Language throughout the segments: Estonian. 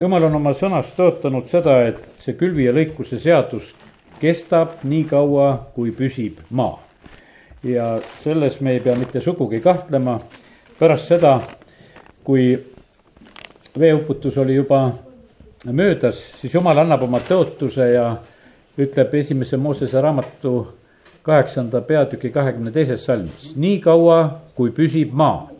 jumal on oma sõnas tõotanud seda, et see külvi ja lõikuse seadus kestab nii kaua, kui püsib maa. ja selles me ei pea mitte sugugi kahtlema. pärast seda, kui veeuputus oli juba möödas, siis jumal annab oma tõotuse ja ütleb esimese Moosese raamatu kaheksanda peatüki kahekümne teises salmis. nii kaua, kui püsib maa,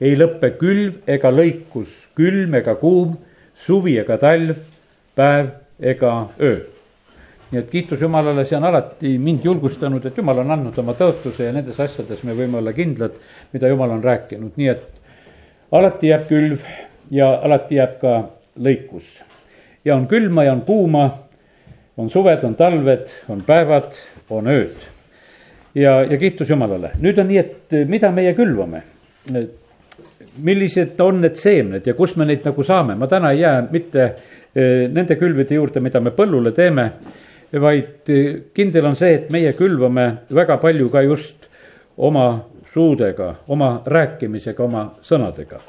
ei lõppe külv ega lõikus, külm ega kuum suvi ega talv, päev ega öö. nii et kiitus Jumalale, see on alati mind julgustanud, et Jumal on andnud oma tõotuse ja nendes asjades me võime olla kindlad, mida Jumal on rääkinud, nii et alati jääb külv ja alati jääb ka lõikus. ja on külma ja on kuuma, on suved, on talved, on päevad, on ööd. ja, ja kiitus Jumalale, nüüd on nii, et mida meie külvame millised on need seemned ja kust me neid nagu saame, ma täna ei jää mitte eh, nende külvide juurde, mida me põllule teeme, vaid eh, kindel on see, et meie külvame väga palju ka just oma suudega, oma rääkimisega, oma sõnadega.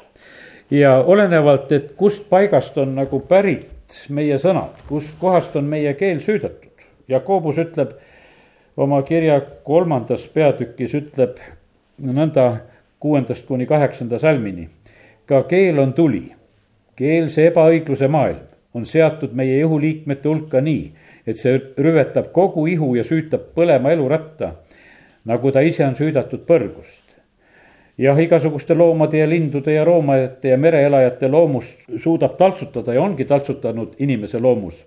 ja olenevalt, et kust paigast on nagu pärit meie sõnad, kust kohast on meie keel süüdatud. Jakobus ütleb oma kirja kolmandas peatükis, ütleb nõnda kuuendast kuni kaheksanda salmini. ka keel on tuli, keel, see ebaõigluse maailm, on seatud meie ihuliikmete hulka nii, et see rüvetab kogu ihu ja süütab põlema eluratta, nagu ta ise on süüdatud põrgust. jah, igasuguste loomade ja lindude ja roomajate ja mereelajate loomust suudab taltsutada ja ongi taltsutanud inimese loomus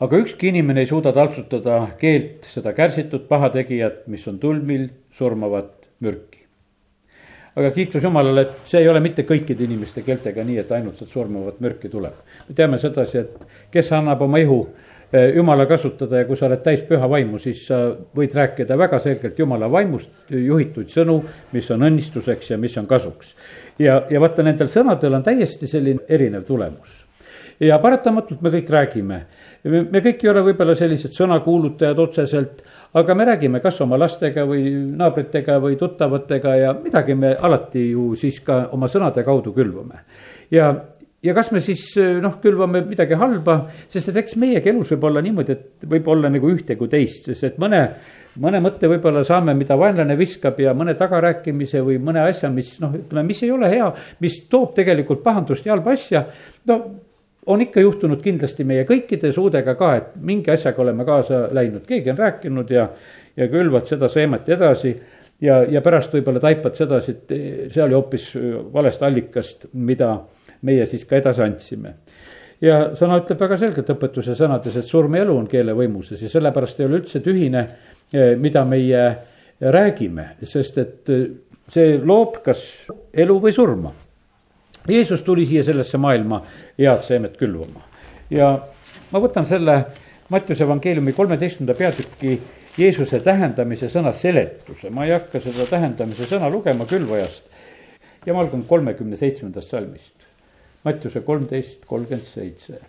aga ükski inimene ei suuda taltsutada keelt, seda kärsitud pahategijat, mis on tulmil surmavat mürki aga kiitus Jumalale, et see ei ole mitte kõikide inimeste keeltega nii, et ainult sealt surmavat mürki tuleb. me teame sedasi, et kes annab oma ihu eh, Jumala kasutada ja kui sa oled täis püha vaimu, siis sa võid rääkida väga selgelt Jumala vaimust juhitud sõnu, mis on õnnistuseks ja mis on kasuks. ja, ja vaata, nendel sõnadel on täiesti selline erinev tulemus ja paratamatult me kõik räägime. me kõik ei ole võib-olla sellised sõnakuulutajad otseselt, aga me räägime kas oma lastega või naabritega või tuttavatega ja midagi me alati ju siis ka oma sõnade kaudu külvame. ja, ja kas me siis noh, külvame midagi halba, sest et eks meiegi elus võib olla niimoodi, et võib olla nagu ühte kui teist, sest et mõne, mõne mõtte võib-olla saame, mida vaenlane viskab ja mõne tagarääkimise või mõne asja, mis noh, ütleme, mis ei ole hea, mis toob tegelikult pahandust ja halba asja. no on ikka juhtunud kindlasti meie kõikide suudega ka, et mingi asjaga oleme kaasa läinud, keegi on rääkinud ja, ja külvad seda seemet edasi ja, ja pärast võib-olla taipad sedasi, et see oli hoopis valest allikast, mida meie siis ka edasi andsime. ja sõna ütleb väga selgelt õpetuse sõnades, et surm ja elu on keele võimuses ja sellepärast ei ole üldse tühine, eh, mida meie räägime, sest et see loob kas elu või surma Jeesus tuli siia sellesse maailma head seemet külvama ja ma võtan selle Mattiuse evangeeliumi kolmeteistkümnenda peatüki Jeesuse tähendamise sõna seletuse, ma ei hakka seda tähendamise sõna lugema külvajast. ja ma algan kolmekümne seitsmendast salmist, Mattiuse kolmteist, kolmkümmend seitse.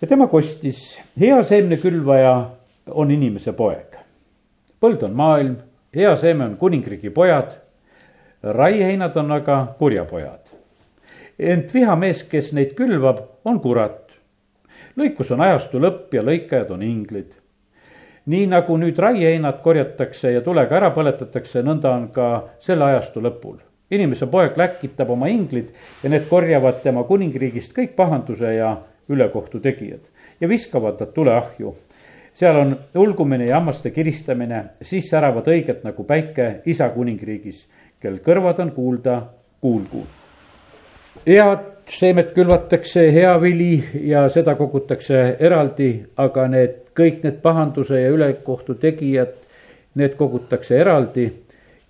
ja tema kostis, hea seemne külvaja on inimese poeg. põld on maailm, hea seeme on kuningriigi pojad, raieheinad on aga kurjapojad ent vihamees, kes neid külvab, on kurat. lõikus on ajastu lõpp ja lõikajad on inglid. nii nagu nüüd raieheinad korjatakse ja tulega ära põletatakse, nõnda on ka selle ajastu lõpul. inimese poeg läkitab oma inglid ja need korjavad tema kuningriigist kõik pahanduse ja ülekohtu tegijad ja viskavad nad tuleahju seal on ulgumine ja hammaste kiristamine, siis säravad õiged nagu päike isa kuningriigis, kel kõrvad on kuulda, kuulgu head seemet külvatakse, hea vili ja seda kogutakse eraldi, aga need kõik need pahanduse ja ülekohtu tegijad, need kogutakse eraldi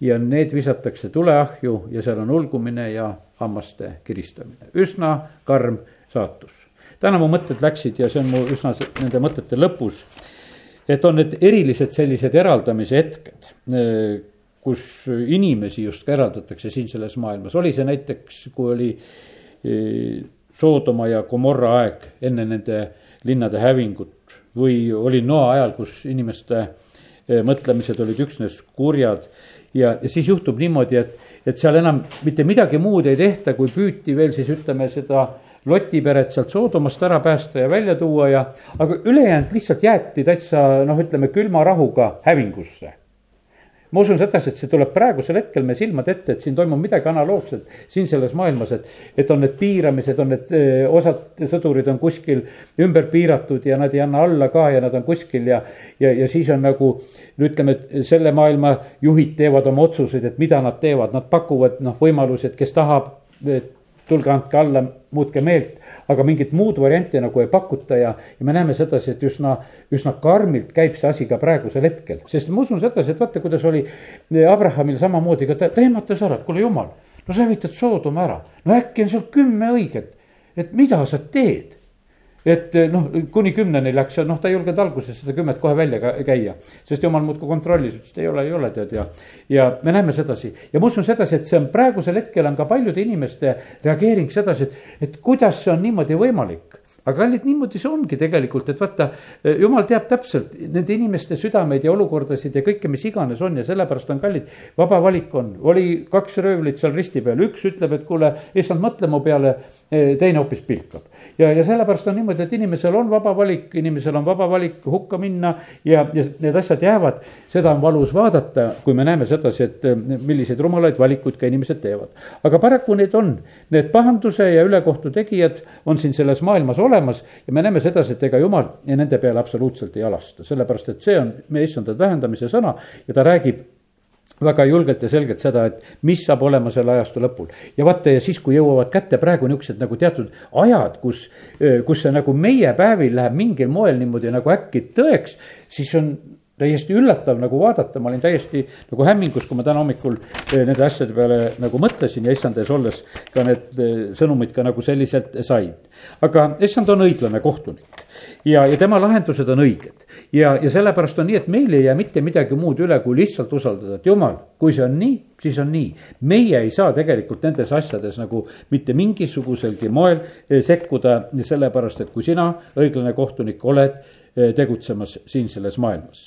ja need visatakse tuleahju ja seal on ulgumine ja hammaste kiristamine, üsna karm saatus. täna mu mõtted läksid ja see on mu üsna nende mõtete lõpus. et on need erilised sellised eraldamise hetked kus inimesi just ka eraldatakse siin selles maailmas, oli see näiteks, kui oli e, Soodoma ja Gomorra aeg enne nende linnade hävingut või oli Noa ajal, kus inimeste e, mõtlemised olid üksnes kurjad. ja, ja siis juhtub niimoodi, et, et seal enam mitte midagi muud ei tehta, kui püüti veel siis ütleme seda Loti peret sealt Soodomast ära päästa ja välja tuua ja, aga ülejäänud lihtsalt jäeti täitsa noh, ütleme külma rahuga hävingusse ma usun sedasi, et see tuleb praegusel hetkel meie silmade ette, et siin toimub midagi analoogset siin selles maailmas, et. et on need piiramised, on need osad sõdurid on kuskil ümber piiratud ja nad ei anna alla ka ja nad on kuskil ja. ja, ja siis on nagu no ütleme, et selle maailma juhid teevad oma otsuseid, et mida nad teevad, nad pakuvad noh, võimalusi, et kes tahab et tulge andke alla, muutke meelt, aga mingit muud varianti nagu ei pakuta ja, ja me näeme sedasi, et üsna, üsna karmilt käib see asi ka praegusel hetkel. sest ma usun sedasi, et vaata, kuidas oli Abrahamil samamoodi ka ta, ta ehmatas ära, et kuule jumal, no sa hävitad Soodoma ära, no äkki on sul kümme õiget, et mida sa teed et eh, noh, kuni kümneni läks ja noh, ta ei julgenud alguses seda kümmet kohe välja käia. sest jumal muudkui kontrollis, ütles, et ei ole, ei ole tead ja, ja me näeme sedasi. ja ma usun sedasi, et see on praegusel hetkel on ka paljude inimeste reageering sedasi, et, et kuidas see on niimoodi võimalik aga kallid, niimoodi see ongi tegelikult, et vaata, jumal teab täpselt nende inimeste südameid ja olukordasid ja kõike, mis iganes on ja sellepärast on kallid. vaba valik on, oli kaks röövlit seal risti peal, üks ütleb, et kuule, issand, mõtle mu peale, teine hoopis pilkab. ja, ja sellepärast on niimoodi, et inimesel on vaba valik, inimesel on vaba valik hukka minna ja, ja need asjad jäävad. seda on valus vaadata, kui me näeme sedasi, et eh, milliseid rumalaid valikuid ka inimesed teevad. aga paraku need on, need pahanduse ja ülekohtu tegijad on siin selles maailmas olemas olemas ja me näeme sedasi, et ega jumal nende peale absoluutselt ei alasta, sellepärast et see on meie issandad vähendamise sõna ja ta räägib väga julgelt ja selgelt seda, et mis saab olema selle ajastu lõpul. ja vaata, ja siis, kui jõuavad kätte praegu niisugused nagu teatud ajad, kus, kus see nagu meie päevil läheb mingil moel niimoodi nagu äkki tõeks, siis on täiesti üllatav nagu vaadata, ma olin täiesti nagu hämmingus, kui ma täna hommikul eh, nende asjade peale nagu mõtlesin ja issand ees olles ka need eh, sõnumid ka nagu selliselt sain. aga issand on õiglane kohtunik ja, ja tema lahendused on õiged. ja, ja sellepärast on nii, et meil ei jää mitte midagi muud üle, kui lihtsalt usaldada, et jumal, kui see on nii, siis on nii. meie ei saa tegelikult nendes asjades nagu mitte mingisuguselgi moel eh, sekkuda, sellepärast et kui sina, õiglane kohtunik, oled tegutsemas siin selles maailmas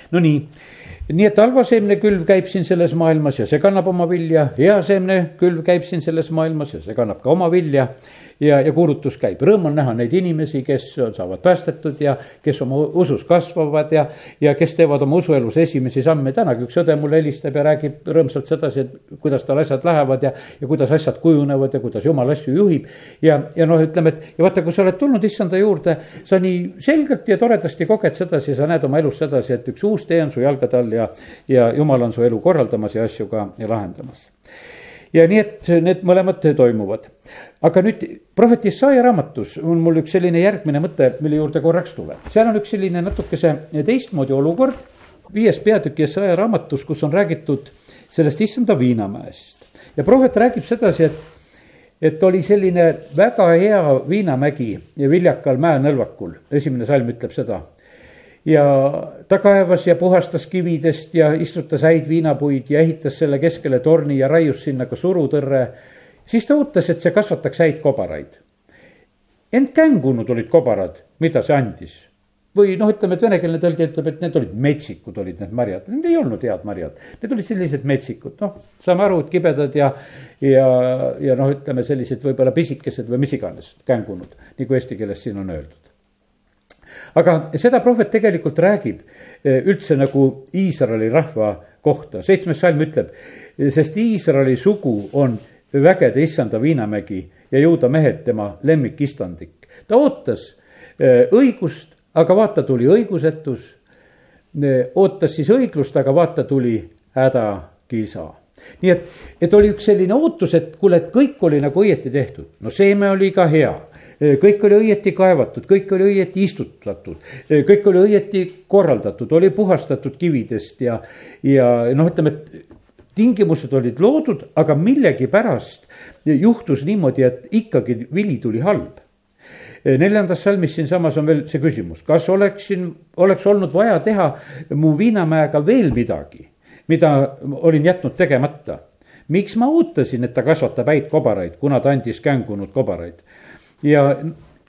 Nonii, nii et halva seemnekülv käib siin selles maailmas ja see kannab oma vilja, hea seemnekülv käib siin selles maailmas ja see kannab ka oma vilja ja, ja kuulutus käib. Rõõm on näha neid inimesi, kes saavad päästetud ja kes oma usus kasvavad ja, ja kes teevad oma usuelus esimesi samme. tänagi üks õde mulle helistab ja räägib rõõmsalt sedasi, et kuidas tal asjad lähevad ja, ja kuidas asjad kujunevad ja kuidas jumal asju juhib. ja, ja noh, ütleme, et ja vaata, kui sa oled tulnud issanda juurde, sa nii selgelt ja toredasti koged sedasi, sa näed oma elus sedasi, et üks uus tee on su jalgade all ja, ja jumal on su elu korraldamas ja asju ka ja lahendamas ja nii, et need mõlemad toimuvad. aga nüüd prohvet Isaia raamatus on mul üks selline järgmine mõte, mille juurde korraks tulen. seal on üks selline natukese teistmoodi olukord, viies peatükk Isaia raamatus, kus on räägitud sellest issanda viinamäest. ja prohvet räägib sedasi, et, et oli selline väga hea viinamägi viljakal mäenõlvakul, esimene salm ütleb seda ja ta kaevas ja puhastas kividest ja istutas häid viinapuid ja ehitas selle keskele torni ja raius sinna ka surutõrre. siis ta ootas, et see kasvataks häid kobaraid. ent kängunud olid kobarad, mida see andis. või noh, ütleme, et venekeelne tõlge ütleb, et need olid metsikud, olid need marjad, need ei olnud head marjad. Need olid sellised metsikud, noh, saame aru, et kibedad ja, ja, ja noh, ütleme sellised võib-olla pisikesed või mis iganes, kängunud, nagu eesti keeles siin on öeldud aga seda prohvet tegelikult räägib eh, üldse nagu Iisraeli rahva kohta, seitsmes salm ütleb, sest Iisraeli sugu on vägede issanda viinamägi ja juuda mehed tema lemmikistandik. ta ootas eh, õigust, aga vaata, tuli õigusetus. Eh, ootas siis õiglust, aga vaata, tuli hädakisa nii et, et oli üks selline ootus, et kuule, et kõik oli nagu õieti tehtud, no seeme oli ka hea kõik oli õieti kaevatud, kõik oli õieti istutatud, kõik oli õieti korraldatud, oli puhastatud kividest ja, ja noh, ütleme, et tingimused olid loodud, aga millegipärast juhtus niimoodi, et ikkagi vili tuli halb. Neljandas salmis siinsamas on veel see küsimus, kas oleksin, oleks olnud vaja teha mu viinamäega veel midagi, mida olin jätnud tegemata? Miks ma ootasin, et ta kasvatab häid kobaraid, kuna ta andis kängunud kobaraid ja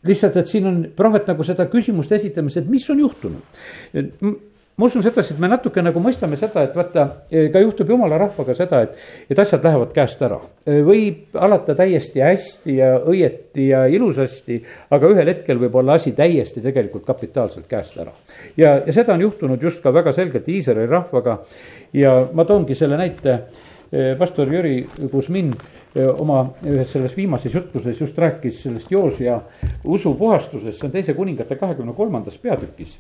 lihtsalt, et siin on prohvet nagu seda küsimust esitamas, et mis on juhtunud. ma usun sedasi, et me natuke nagu mõistame seda, et vaata, ka juhtub jumala rahvaga seda, et, et asjad lähevad käest ära. võib alata täiesti hästi ja õieti ja ilusasti, aga ühel hetkel võib olla asi täiesti tegelikult kapitaalselt käest ära. ja, ja seda on juhtunud just ka väga selgelt Iisraeli rahvaga ja ma toongi selle näite pastor Jüri Kusmin eh, oma ühes selles viimases jutluses just rääkis sellest Joosia usupuhastusest, see on teise kuningate kahekümne kolmandas peatükis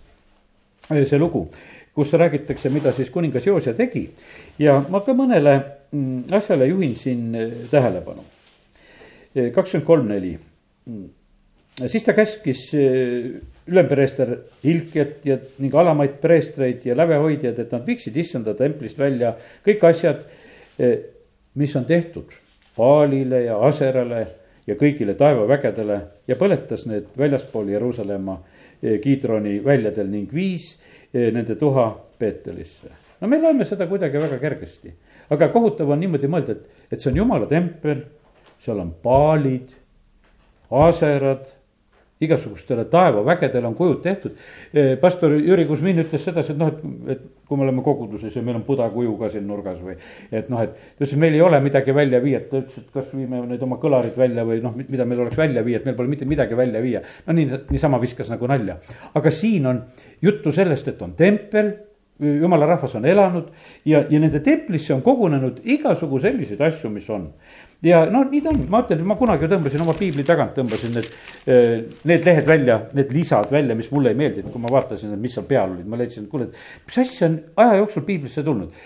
see lugu, kus räägitakse, mida siis kuningas Joosia tegi. ja ma ka mõnele mm, asjale juhin siin eh, tähelepanu. Eh, kakskümmend kolm, neli. Mm. siis ta käskis eh, ülempreester Hilkiat ja ning alamaid preestreid ja lävehoidjad, et nad viiksid issanda templist välja kõik asjad, mis on tehtud Paalile ja Aserale ja kõigile taevavägedele ja põletas need väljaspool Jeruusalemma Kiidroni väljadel ning viis eh, nende tuha Peetelisse. no me loeme seda kuidagi väga kergesti, aga kohutav on niimoodi mõelda, et, et see on jumala tempel, seal on paalid, aserad igasugustele taevavägedele on kujud tehtud. Eh, pastor Jüri Kusmin ütles sedasi, et noh, et, et kui me oleme koguduses ja meil on Buda kuju ka siin nurgas või. et noh, et ta ütles, et meil ei ole midagi välja viia, ta ütles, et kas viime need oma kõlarid välja või noh, mida meil oleks välja viia, et meil pole mitte midagi välja viia. no nii, niisama viskas nagu nalja, aga siin on juttu sellest, et on tempel jumala rahvas on elanud ja, ja nende templisse on kogunenud igasugu selliseid asju, mis on. ja no nii ta on, ma ütlen, ma kunagi tõmbasin oma piibli tagant, tõmbasin need, eh, need lehed välja, need lisad välja, mis mulle ei meeldinud, kui ma vaatasin, et mis seal peal olid, ma leidsin, et kuule, et mis asja on aja jooksul piiblisse tulnud.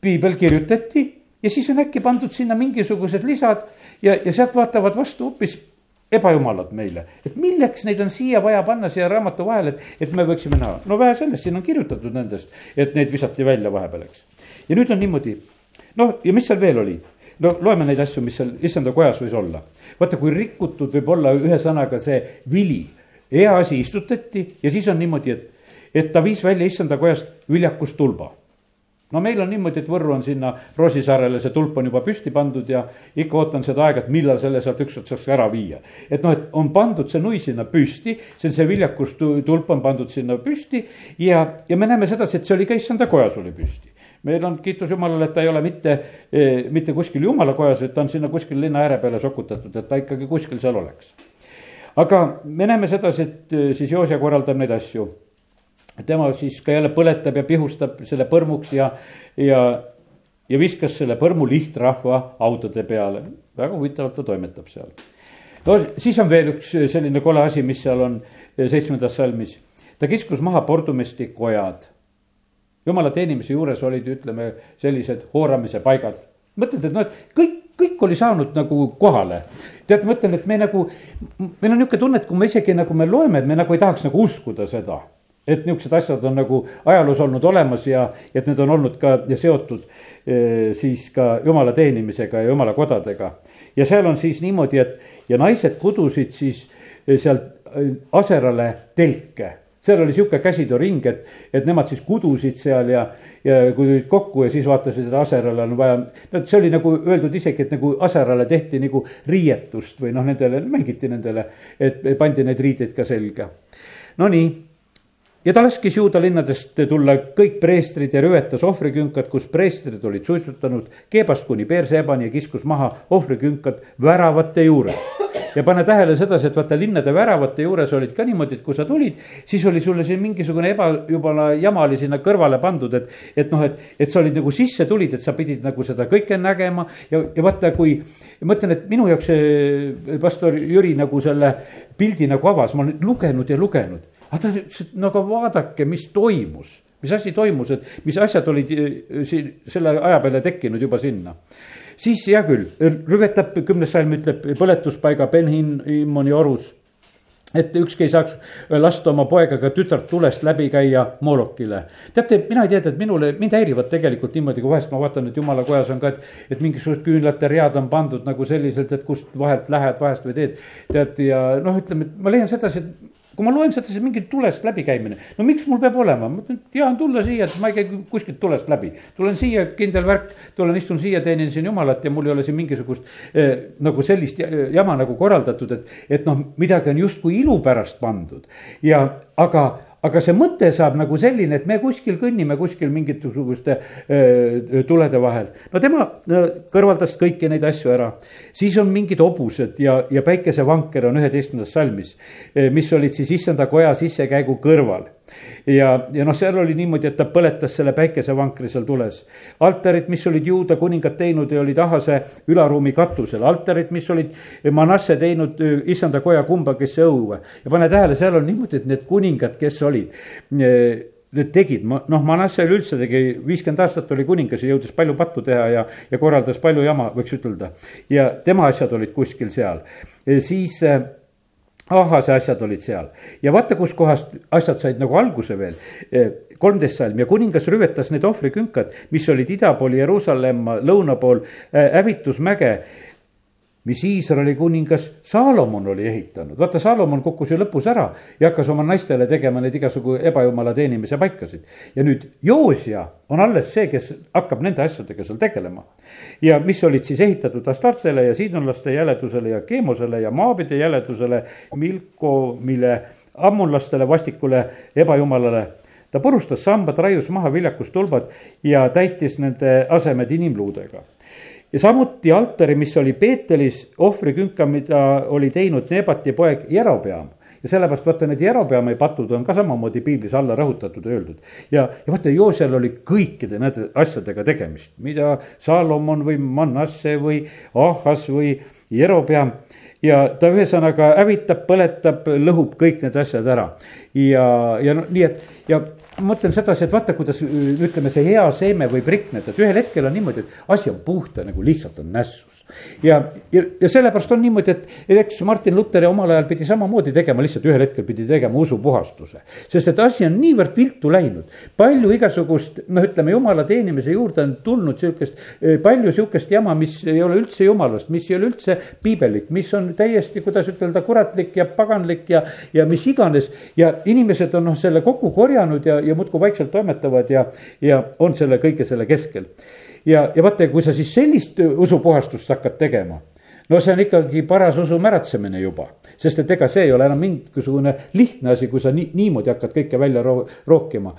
piibel kirjutati ja siis on äkki pandud sinna mingisugused lisad ja, ja sealt vaatavad vastu hoopis ebajumalad meile, et milleks neid on siia vaja panna siia raamatu vahele, et, et me võiksime näha, no vähe sellest, siin on kirjutatud nendest, et neid visati välja vahepeal, eks. ja nüüd on niimoodi, noh, ja mis seal veel oli? no loeme neid asju, mis seal issanda kojas võis olla. vaata, kui rikutud võib olla ühesõnaga see vili, hea asi istutati ja siis on niimoodi, et, et ta viis välja issanda kojast viljakustulba no meil on niimoodi, et Võrru on sinna Roosisaarele see tulp on juba püsti pandud ja ikka ootan seda aega, et millal selle sealt ükskord saaks ära viia. et noh, et on pandud see nui sinna püsti, see on see viljakustulp on pandud sinna püsti ja, ja me näeme sedasi, et see oli ka issanda kojas oli püsti meil on kiitus Jumalale, et ta ei ole mitte, eh, mitte kuskil Jumala kojas, et ta on sinna kuskil linna ääre peale sokutatud, et ta ikkagi kuskil seal oleks. aga me näeme sedasi, et eh, siis Joosia korraldab neid asju tema siis ka jälle põletab ja pihustab selle põrmuks ja, ja, ja viskas selle põrmu lihtrahva autode peale. väga huvitavalt ta toimetab seal. no siis on veel üks selline kole asi, mis seal on seitsmendas salmis. ta kiskus maha pordumesti kojad. jumala teenimise juures olid, ütleme, sellised hooramise paigad. mõtled, et noh, et kõik kõik oli saanud nagu kohale. tead, ma ütlen, et me nagu, meil on niisugune tunne, et kui me isegi nagu me loeme, et me nagu ei tahaks nagu uskuda seda et niisugused asjad on nagu ajaloos olnud olemas ja, ja et need on olnud ka seotud eh, siis ka jumala teenimisega ja jumala kodadega. ja seal on siis niimoodi, et ja naised kudusid siis eh, sealt eh, Aserale telke seal oli sihuke käsitööring, et, et nemad siis kudusid seal ja, ja kui tulid kokku ja siis vaatasid, et Aserale on vaja. no see oli nagu öeldud isegi, et nagu Aserale tehti nagu riietust või noh, nendele mängiti nendele, et pandi neid riideid ka selga. Nonii ja ta laskis juuda linnadest tulla kõik preestrid ja rüvetas ohvrikünkad, kus preestrid olid suitsutanud keebast kuni Beershebani ja kiskus maha ohvrikünkad väravate juures. ja pane tähele sedasi, et vaata linnade väravate juures olid ka niimoodi, et kui sa tulid, siis oli sulle siin mingisugune ebajumala jama oli sinna kõrvale pandud, et, et noh, et, et sa olid nagu sisse tulid, et sa pidid nagu seda kõike nägema ja, ja vaata, kui. ma ütlen, et minu jaoks see pastor Jüri nagu selle pildi nagu avas, ma olen lugenud ja lugenud aga ta ütles, et no aga vaadake, mis toimus, mis asi toimus, et mis asjad olid eh, siin selle aja peale tekkinud juba sinna. siis hea küll, rüvetab, kümnes salm ütleb põletuspaiga Ben-Himmoni orus et ükski ei saaks lasta oma poega ega tütart tulest läbi käia moolokile. teate, mina ei tea, et minule, mind häirivad tegelikult niimoodi, kui vahest ma vaatan, et jumala kojas on ka, et. et mingisugused küünlate read on pandud nagu selliselt, et kust vahelt lähed vahest või teed. tead ja noh, ütleme, et ma leian sedasi, et kui ma loen seda, siis mingi tulest läbikäimine, no miks mul peab olema, ma mõtlen, et hea on tulla siia, et ma ei käi kuskilt tulest läbi. tulen siia, kindel värk, tulen istun siia, teenin siin jumalat ja mul ei ole siin mingisugust eh, nagu sellist jama nagu korraldatud, et, et noh, midagi on justkui ilu pärast pandud. Ja, aga aga see mõte saab nagu selline, et me kuskil kõnnime kuskil mingisuguste tulede vahel. no tema kõrvaldas kõiki neid asju ära. siis on mingid hobused ja, ja päikesevanker on üheteistkümnendas salmis, mis olid siis issanda koja sissekäigu kõrval ja, ja noh, seal oli niimoodi, et ta põletas selle päikesevankri seal tules. altarid, mis olid juuda kuningad teinud ja olid ahase ülaruumi katusel, altarid, mis olid Manasse teinud issanda koja kumbagisse õue. ja pane tähele, seal on niimoodi, et need kuningad, kes olid need tegid, noh, Manasse üleüldse tegi, viiskümmend aastat oli kuningas ja jõudis palju pattu teha ja, ja korraldas palju jama, võiks ütelda. ja tema asjad olid kuskil seal, siis ahase asjad olid seal. Ja vaata, kuskohast asjad said nagu alguse veel. Eh, kolmteist salm ja kuningas rüvetas need ohvrikünkad, mis olid ida pool Jeruusalemma, lõuna pool äh, hävitusmäge mis Iisraeli kuningas Saalomon oli ehitanud. vaata, Saalomon kukkus ju lõpus ära ja hakkas oma naistele tegema neid igasugu ebajumala teenimise paikasid. ja nüüd Joosia on alles see, kes hakkab nende asjadega seal tegelema. ja mis olid siis ehitatud Astartele ja Siidonlaste jäledusele ja Keemosele ja Maabide jäledusele, Milko, mille ammunlastele, vastikule, ebajumalale ta purustas sambad, raius maha viljakustulbad ja täitis nende asemed inimluudega ja samuti altari, mis oli Peetelis, ohvrikünka, mida oli teinud Nebati poeg Jerobeam ja sellepärast vaata, need Jerobeami patud on ka samamoodi piiblis alla rõhutatud öeldud. ja, ja vaata, Joosel oli kõikide nende asjadega tegemist, mida Salomon või Manasse või Ahas või Jerobeam ja ta ühesõnaga hävitab, põletab, lõhub kõik need asjad ära. ja, ja noh, nii et ja ma mõtlen sedasi, et vaata, kuidas ütleme, see hea seeme võib rikneda, et ühel hetkel on niimoodi, et asi on puhta nagu lihtsalt on nässus. ja, ja, ja sellepärast on niimoodi, et, eks Martin Luteri omal ajal pidi samamoodi tegema, lihtsalt ühel hetkel pidi tegema usupuhastuse. sest et asi on niivõrd viltu läinud, palju igasugust, noh, ütleme jumala teenimise juurde on tulnud sihukest, palju sihukest jama, mis ei ole üldse jumalast, mis ei ole üldse piibellik, mis on täiesti, kuidas ütelda, kuratlik ja paganlik ja, ja mis iganes. ja inimesed on noh, selle kokku korjanud ja ja muudkui vaikselt toimetavad ja, ja on selle kõige selle keskel. ja, ja vaata, kui sa siis sellist usupuhastust hakkad tegema, no see on ikkagi paras usu märatsemine juba sest et ega see ei ole enam mingisugune lihtne asi, kui sa nii, niimoodi hakkad kõike välja ro rookima.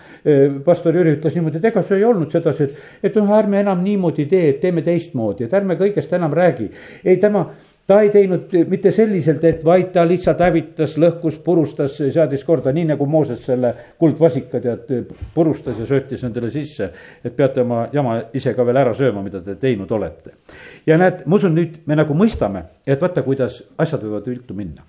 pastor Jüri ütles niimoodi, et ega see ei olnud sedasi, et, et noh, ärme enam niimoodi tee, et teeme teistmoodi, et ärme kõigest enam räägi. ei, tema ta ei teinud mitte selliselt, et vaid ta lihtsalt hävitas, lõhkus, purustas, seadis korda, nii nagu Mooses selle kuldvasika tead purustas ja söötis nendele sisse. et peate oma jama ise ka veel ära sööma, mida te teinud olete. ja näed, ma usun, nüüd me nagu mõistame, et vaata, kuidas asjad võivad viltu minna.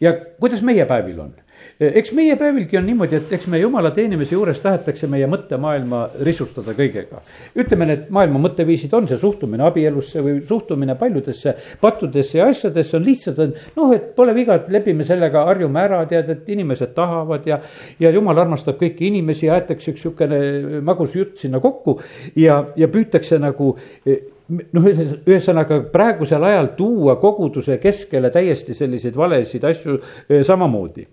ja kuidas meie päevil on eks meie päevilgi on niimoodi, et eks me jumala teenimise juures tahetakse meie mõttemaailma risustada kõigega. ütleme, need maailma mõtteviisid on see suhtumine abielusse või suhtumine paljudesse pattudesse ja asjadesse on lihtsalt, noh, et pole viga, et lepime sellega, harjume ära, tead, et inimesed tahavad ja. ja jumal armastab kõiki inimesi, aetakse üks sihukene magus jutt sinna kokku ja, ja püütakse nagu noh, ühesõnaga praegusel ajal tuua koguduse keskele täiesti selliseid valesid asju eh, samamoodi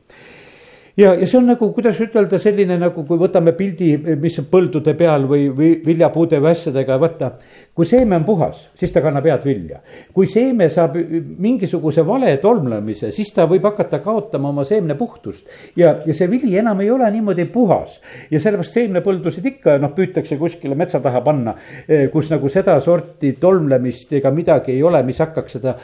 ja, ja see on nagu, kuidas ütelda, selline nagu, kui võtame pildi, mis on põldude peal või, või viljapuude või asjadega, vaata. kui seeme on puhas, siis ta kannab head vilja. kui seeme saab mingisuguse vale tolmlemise, siis ta võib hakata kaotama oma seemne puhtust. ja, ja see vili enam ei ole niimoodi puhas. ja sellepärast seemnepõldusid ikka noh, püütakse kuskile metsa taha panna, eh, kus nagu sedasorti tolmlemist ega midagi ei ole, mis hakkaks seda,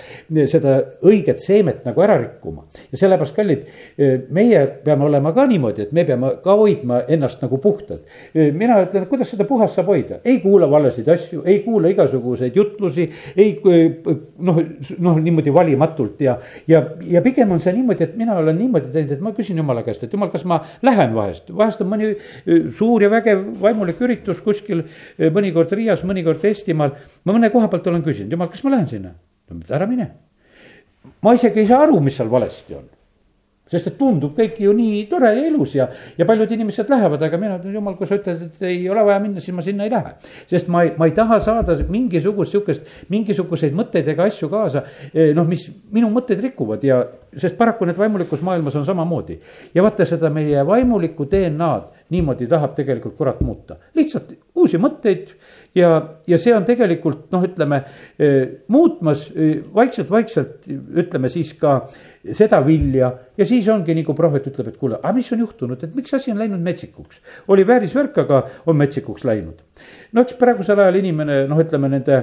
seda õiget seemet nagu ära rikkuma. ja sellepärast, kallid, eh, meie peame olema ka niimoodi, et me peame ka hoidma ennast nagu puhtad. mina ütlen, kuidas seda puhast saab hoida, ei kuula valesid asju, ei kuula igasuguseid jutlusi, ei noh, noh niimoodi valimatult ja, ja, ja pigem on see niimoodi, et mina olen niimoodi teinud, et ma küsin jumala käest, et jumal, kas ma lähen vahest, vahest on mõni suur ja vägev vaimulik üritus kuskil, mõnikord Riias, mõnikord Eestimaal. ma mõne koha pealt olen küsinud, jumal, kas ma lähen sinna? ära mine. ma isegi ei saa aru, mis seal valesti on sest et tundub kõik ju nii tore ja ilus ja, ja paljud inimesed lähevad, aga mina ütlen, jumal, kui sa ütled, et ei ole vaja minna, siis ma sinna ei lähe. sest ma ei, ma ei taha saada mingisugust sihukest, mingisuguseid mõtteid ega asju kaasa, eh, noh, mis minu mõtteid rikuvad ja, sest paraku need vaimulikus maailmas on samamoodi. ja vaata seda meie vaimulikku DNA-d niimoodi tahab tegelikult kurat muuta, lihtsalt uusi mõtteid ja, ja see on tegelikult noh, ütleme muutmas vaikselt-vaikselt, ütleme siis ka seda vilja ja siis ongi nagu prohvet ütleb, et kuule, aga mis on juhtunud, et miks asi on läinud metsikuks. oli väärisvärk, aga on metsikuks läinud. no eks praegusel ajal inimene noh, ütleme nende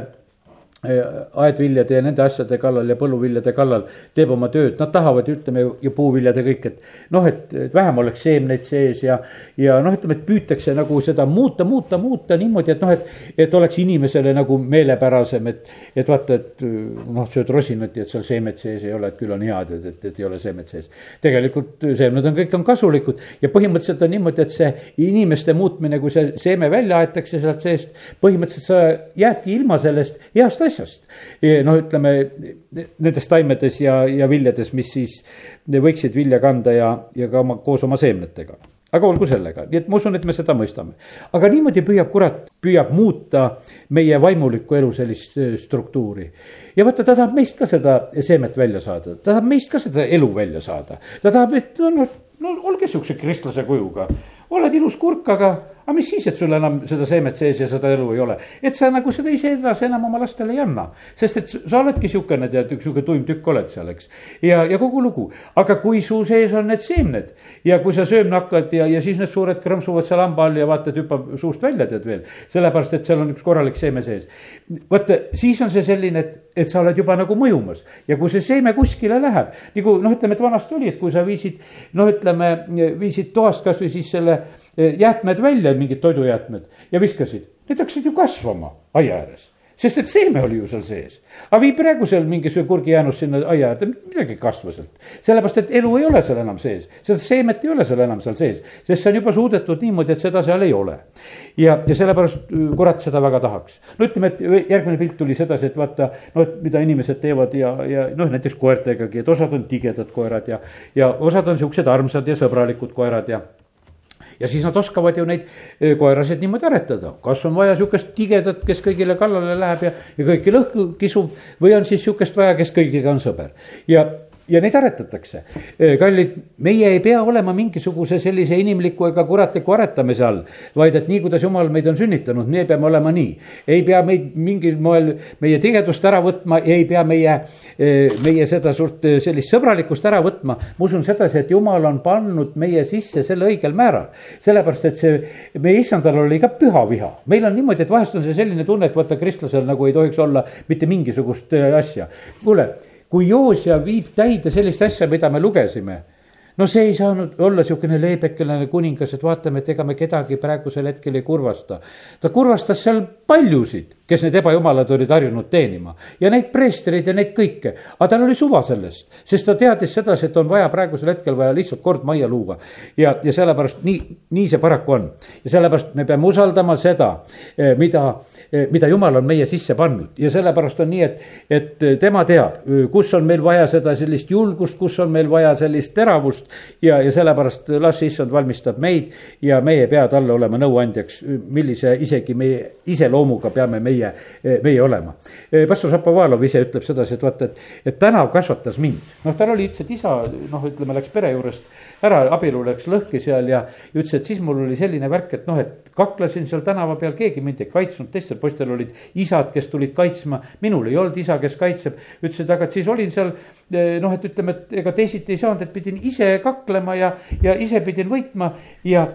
aedviljade ja nende asjade kallal ja põlluviljade kallal teeb oma tööd, nad tahavad, ütleme ja puuviljad ja kõik, et noh, et, vähem oleks seemneid sees ja. ja noh, ütleme, et püütakse nagu seda muuta, muuta, muuta niimoodi, et noh, et, et oleks inimesele nagu meelepärasem, et. et vaata, et noh, sööd rosinat ja et seal seemet sees ei ole, et küll on head, et, et, et ei ole seemet sees. tegelikult seemned on, kõik on kasulikud ja põhimõtteliselt on niimoodi, et see inimeste muutmine, kui see seeme välja aetakse sealt seest, põhimõtteliselt sa jäädki ilma sellest heast asjast asjast. noh, ütleme nendes taimedes ja, ja viljades, mis siis võiksid vilja kanda ja, ja ka oma, koos oma seemnetega aga olgu sellega, nii et ma usun, et me seda mõistame. aga niimoodi püüab kurat, püüab muuta meie vaimulikku elu sellist äh, struktuuri. ja vaata, ta tahab meist ka seda seemet välja saada, ta tahab meist ka seda elu välja saada. ta tahab, et no, no, olge siukse kristlase kujuga, oled ilus kurk, aga aga mis siis, et sul enam seda seemet sees ja seda elu ei ole. et sa nagu seda ise edasi enam oma lastele ei anna. sest et sa oledki sihukene, tead, sihuke tuim tükk oled seal, eks. ja, ja kogu lugu. aga kui su sees on need seemned ja kui sa sööma hakkad ja, ja siis need suured krõmpsuvad seal hamba all ja vaata, et hüppab suust välja, tead veel. sellepärast, et seal on üks korralik seeme sees. vaata, siis on see selline, et, et sa oled juba nagu mõjumas. Ja kui see seeme kuskile läheb, nagu noh, ütleme, et vanasti oli, et kui sa viisid, noh, ütleme, viisid toast kasvõi siis selle eh, jäätmed välja mingid toidujäätmed ja viskasid, need hakkasid ju kasvama aia ääres sest et seeme oli ju seal sees. aga vii praegu seal mingisugune kurgijäänus sinna aia äärde, midagi ei kasva sealt. sellepärast, et elu ei ole seal enam sees, seda seemet ei ole seal enam seal sees, sest see on juba suudetud niimoodi, et seda seal ei ole. ja, ja sellepärast äh, kurat seda väga tahaks. no ütleme, et järgmine pilt tuli sedasi, et vaata, no et mida inimesed teevad ja, ja noh, näiteks koertegagi, et osad on tigedad koerad ja, ja osad on siuksed armsad ja sõbralikud koerad ja ja siis nad oskavad ju neid eh, koerasid niimoodi aretada, kas on vaja sihukest tigedat, kes kõigile kallale läheb ja, ja kõiki lõhku kisub. või on siis sihukest vaja, kes kõigiga on sõber ja ja neid aretatakse. kallid, meie ei pea olema mingisuguse sellise inimliku ega kuratliku aretamise all, vaid et nii, kuidas jumal meid on sünnitanud, me peame olema nii. ei pea meid mingil moel meie tigedust ära võtma, ei pea meie, meie seda suurt sellist sõbralikkust ära võtma. ma usun sedasi, et jumal on pannud meie sisse selle õigel määral. sellepärast, et see, meie issandal oli ka püha viha. meil on niimoodi, et vahest on see selline tunne, et vaata, kristlasel nagu ei tohiks olla mitte mingisugust asja. kuule kui Joosja viib täide sellist asja, mida me lugesime no see ei saanud olla niisugune leebekelane kuningas, et vaatame, et ega me kedagi praegusel hetkel ei kurvasta. ta kurvastas seal paljusid, kes need ebajumalad olid harjunud teenima ja neid preestreid ja neid kõike. aga tal oli suva sellest, sest ta teadis sedasi, et on vaja praegusel hetkel vaja lihtsalt kord majja luua. ja, ja sellepärast nii, nii see paraku on. ja sellepärast me peame usaldama seda, eh, mida, eh, mida jumal on meie sisse pannud ja sellepärast on nii, et, et tema teab, kus on meil vaja seda sellist julgust, kus on meil vaja sellist teravust ja, ja sellepärast las issand valmistab meid ja meie ei pea talle olema nõuandjaks, millise isegi meie iseloomuga peame meie, meie olema. pastor Šapovalov ise ütleb sedasi, et vaata, et, et tänav kasvatas mind. noh, tal oli, ütles, et isa noh, ütleme, läks pere juurest ära, abielu läks lõhki seal ja ütles, et siis mul oli selline värk, et noh, et kaklesin seal tänava peal, keegi mind ei kaitsnud, teistel poistel olid isad, kes tulid kaitsma. minul ei olnud isa, kes kaitseb, ütles, et aga et siis olin seal noh, et ütleme, et ega teisiti ei saanud, et pidin ise kaklema ja, ja ise pidin võitma ja,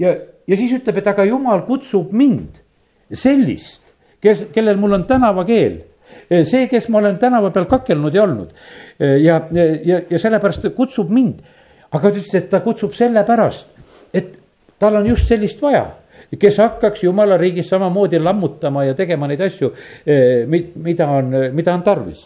ja, ja siis ütleb, et aga jumal kutsub mind, sellist, kes, kellel mul on tänavakeel. See, kes ma olen tänava peal kakelnud ja olnud. Ja, ja, ja sellepärast kutsub mind. aga ta ütles, et ta kutsub sellepärast, et tal on just sellist vaja. Kes hakkaks jumala riigis samamoodi lammutama ja tegema neid asju, mida on, mida on tarvis.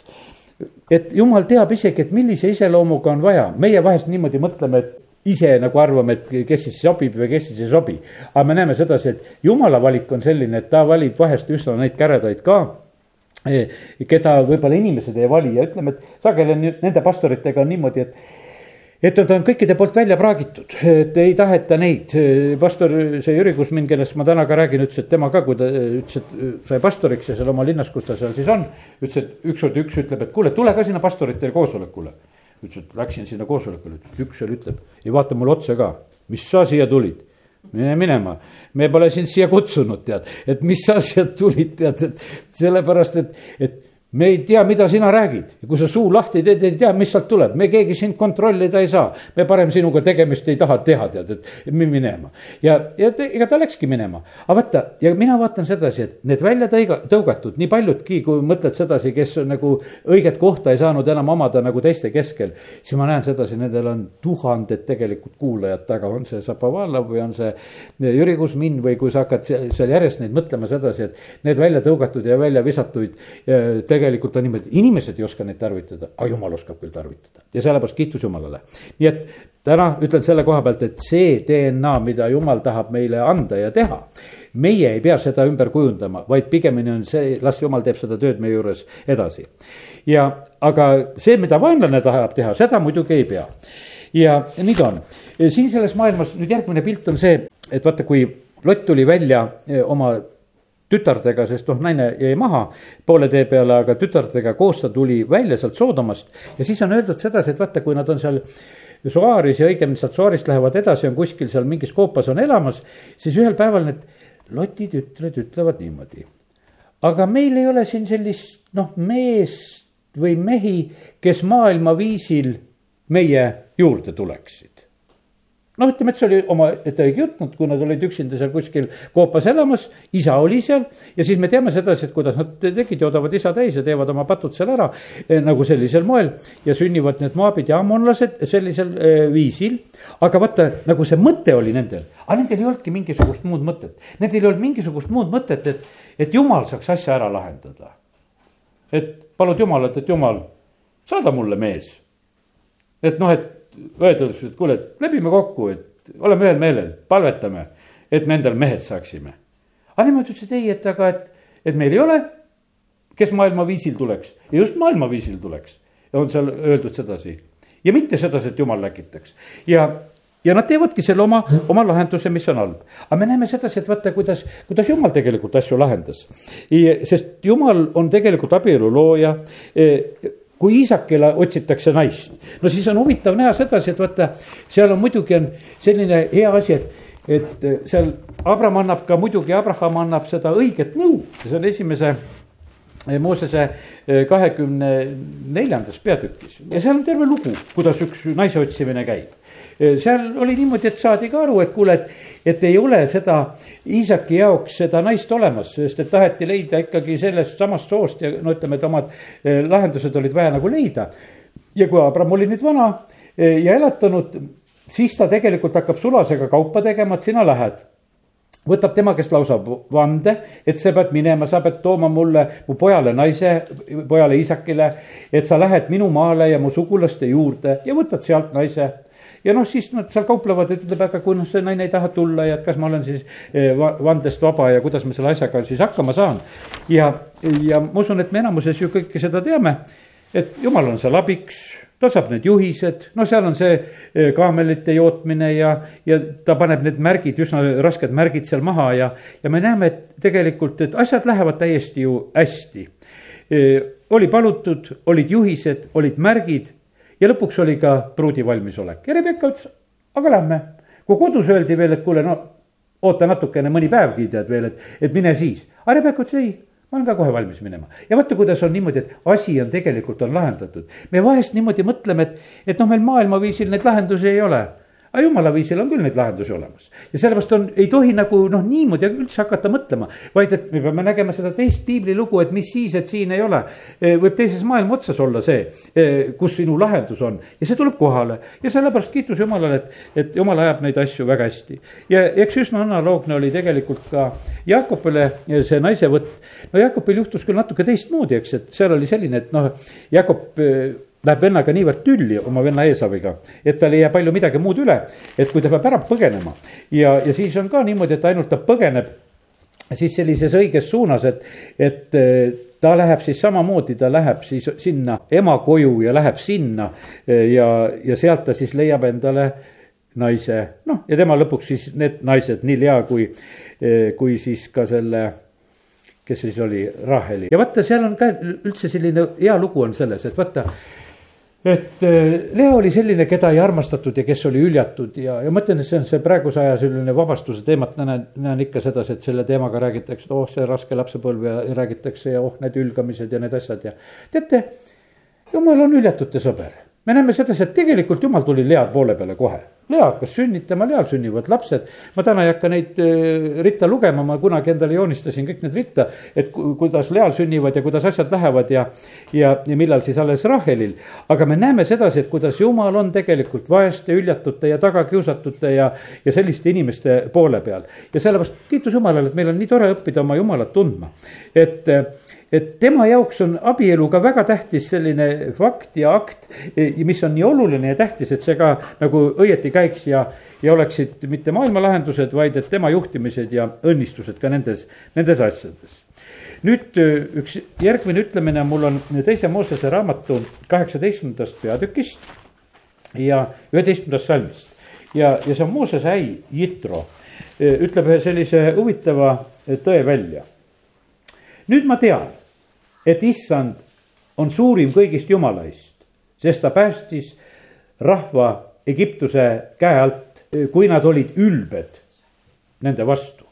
Et jumal teab isegi, et millise iseloomuga on vaja, meie vahest niimoodi mõtleme, et ise nagu arvame, et kes siis sobib või kes siis ei sobi. aga me näeme sedasi, et jumala valik on selline, et ta valib vahest üsna neid käredaid ka eh, keda võib-olla inimesed ei vali ja ütleme, et sageli on nende pastoritega on niimoodi, et et nad on kõikide poolt välja praagitud, et ei taheta neid. pastor, see Jüri Kusmin, kellest ma täna ka räägin, ütles, et tema ka, kui ta ütles, et sai pastoriks ja seal oma linnas, kus ta seal siis on. ütles, et ükskord üks ütleb, et kuule, tule ka sinna pastorite koosolekule. Ütles, et läksin sinna koosolekule, üks seal ütleb, ei vaata mulle otsa ka, mis sa siia tulid. mine minema, me pole sind siia kutsunud, tead, et mis sa sealt tulid, tead, et sellepärast, et, et me ei tea, mida sina räägid ja kui sa suu lahti teed, ei tea, mis sealt tuleb, me keegi sind kontrollida ei saa. me parem sinuga tegemist ei taha teha, tead, et minema ja, ja te, ega ta läkski minema. aga vaata ja mina vaatan sedasi, et need välja tõiga, tõugatud, nii paljudki, kui mõtled sedasi, kes on nagu õiget kohta ei saanud enam omada nagu teiste keskel. siis ma näen sedasi, nendel on tuhanded tegelikult kuulajad taga, on see Zapovalov või on see Jüri Kusmin või kui sa hakkad seal järjest neid mõtlema sedasi, et need välja tõugatud ja välja visatuid tegelikult on niimoodi, inimesed ei oska neid tarvitada, aga jumal oskab küll tarvitada ja sellepärast kiitus Jumalale. nii et täna ütlen selle koha pealt, et see DNA, mida Jumal tahab meile anda ja teha. meie ei pea seda ümber kujundama, vaid pigemini on see, las Jumal teeb seda tööd meie juures edasi. ja, aga see, mida vaenlane tahab teha, seda muidugi ei pea. ja nii ta on, siin selles maailmas nüüd järgmine pilt on see, et vaata, kui Lott tuli välja eh, oma tütardega, sest noh, naine jäi maha poole tee peale, aga tütardega koos ta tuli välja sealt Soodomast. ja siis on öeldud sedasi, et vaata, kui nad on seal Soaaris ja õigemini sealt Soaarist lähevad edasi, on kuskil seal mingis koopas on elamas, siis ühel päeval need Loti tütred ütlevad niimoodi. aga meil ei ole siin sellist noh, meest või mehi, kes maailmaviisil meie juurde tuleksid noh, ütleme, et see oli omaette õige jutt, nad, kui nad olid üksinda seal kuskil koopas elamas, isa oli seal. ja siis me teame sedasi, et kuidas nad tegid, joodavad isa täis ja teevad oma patud seal ära eh, nagu sellisel moel. ja sünnivad need moabid ja ammonlased sellisel eh, viisil. aga vaata, nagu see mõte oli nendel, aga nendel ei olnudki mingisugust muud mõtet. Nendel ei olnud mingisugust muud mõtet, et, et jumal saaks asja ära lahendada. et palud jumalat, et jumal, saada mulle mees. et noh, et öeldud, et kuule, et lepime kokku, et oleme ühel meelel, palvetame, et me endal mehed saaksime. aga nemad ütlesid ei, et aga, et, et meil ei ole, kes maailma viisil tuleks ja just maailma viisil tuleks. on seal öeldud sedasi ja mitte sedasi, et jumal läkitaks ja ja nad teevadki selle oma, oma lahenduse, mis on halb. aga me näeme sedasi, et vaata, kuidas, kuidas jumal tegelikult asju lahendas. sest jumal on tegelikult abielu looja kui Iisakile otsitakse naist. no siis on huvitav näha sedasi, et vaata, seal on muidugi on selline hea asi, et, et seal Abram annab ka muidugi, Abraham annab seda õiget nõu, see on esimese eh, Moosese eh, kahekümne neljandas peatükis. Ja seal on terve lugu, kuidas üks naise otsimine käib seal oli niimoodi, et saadi ka aru, et kuule, et, et ei ole seda Iisaki jaoks seda naist olemas, sest et taheti leida ikkagi sellest samast soost ja no ütleme, et omad lahendused olid vaja nagu leida. ja kui Abram oli nüüd vana ja elatanud, siis ta tegelikult hakkab sulasega kaupa tegema, et sina lähed võtab tema käest lausa vande, et sa pead minema, sa pead tooma mulle, mu pojale naise, pojale Iisakile, et sa lähed minu maale ja mu sugulaste juurde ja võtad sealt naise ja noh, siis nad seal kauplevad, et ütleb, aga kui noh, see naine ei taha tulla ja et kas ma olen siis eh, vandest vaba ja kuidas ma selle asjaga siis hakkama saan. ja, ja ma usun, et me enamuses ju kõike seda teame, et jumal on seal abiks ta saab need juhised, no seal on see eh, kaamelite jootmine ja, ja ta paneb need märgid, üsna rasked märgid seal maha ja, ja me näeme, et tegelikult, et asjad lähevad täiesti ju hästi. Eh, oli palutud, olid juhised, olid märgid ja lõpuks oli ka pruudi valmisolek ja Rebecca ütles, aga lähme. kui kodus öeldi veel, et kuule, no oota natukene, mõni päevgi tead veel, et, et mine siis. aga Rebecca ütles ei, ma olen ka kohe valmis minema. ja vaata, kuidas on niimoodi, et asi on tegelikult on lahendatud. me vahest niimoodi mõtleme, et, et noh, meil maailmaviisil neid lahendusi ei ole aga jumala viisil on küll neid lahendusi olemas. ja sellepärast on, ei tohi nagu noh, niimoodi üldse hakata mõtlema, vaid et me peame nägema seda teist piiblilugu, et mis siis, et siin ei ole. E, võib teises maailma otsas olla see, e, kus sinu lahendus on ja see tuleb kohale ja sellepärast kiitus Jumalale, et, et Jumal ajab neid asju väga hästi. ja eks üsna analoogne oli tegelikult ka Jakobile see naisevõtt. no Jakobil juhtus küll natuke teistmoodi, eks, et seal oli selline, et noh, Jakob läheb vennaga niivõrd tülli oma venna Eesaviga, et tal ei jää palju midagi muud üle, et kui ta peab ära põgenema. ja, ja siis on ka niimoodi, et ainult ta põgeneb siis sellises õiges suunas, et, et eh, ta läheb siis samamoodi, ta läheb siis sinna ema koju ja läheb sinna eh, ja, ja sealt ta siis leiab endale naise, noh, ja tema lõpuks siis need naised, nii Lea kui, eh, kui siis ka selle kes siis oli Raheli ja vaata, seal on ka üldse selline hea lugu on selles, et vaata et äh, Lea oli selline, keda ei armastatud ja kes oli hüljatud ja, ja ma ütlen, et see on see praeguse aja selline vabastuse teemat, näen, näen ikka sedasi, et selle teemaga räägitakse, oh, see raske lapsepõlv ja räägitakse ja oh, need hülgamised ja need asjad ja. teate, jumal on hüljatute sõber me näeme sedasi, et tegelikult jumal tuli Lea poole peale kohe. Lea hakkas sünnitama, Leal sünnivad lapsed. ma täna ei hakka neid äh, ritta lugema, ma kunagi endale joonistasin kõik need ritta, et kuidas Leal sünnivad ja kuidas asjad lähevad ja, ja, ja millal siis alles Rahelil. aga me näeme sedasi, et kuidas jumal on tegelikult vaeste, hüljatute ja tagakiusatute ja, ja selliste inimeste poole peal. ja sellepärast kiitus Jumalale, et meil on nii tore õppida oma Jumalat tundma, et et tema jaoks on abielu ka väga tähtis selline fakt ja akt, mis on nii oluline ja tähtis, et see ka nagu õieti käiks ja, ja oleksid mitte maailma lahendused, vaid et tema juhtimised ja õnnistused ka nendes, nendes asjades. nüüd üks järgmine ütlemine mul on teise Moosese raamatu kaheksateistkümnendast peatükist ja üheteistkümnendast salmist. ja, ja see on Moosese äi Jitro, ütleb ühe sellise huvitava tõe välja nüüd ma tean, et issand on suurim kõigist jumalaist, sest ta päästis rahva Egiptuse käe alt, kui nad olid ülbed nende vastu.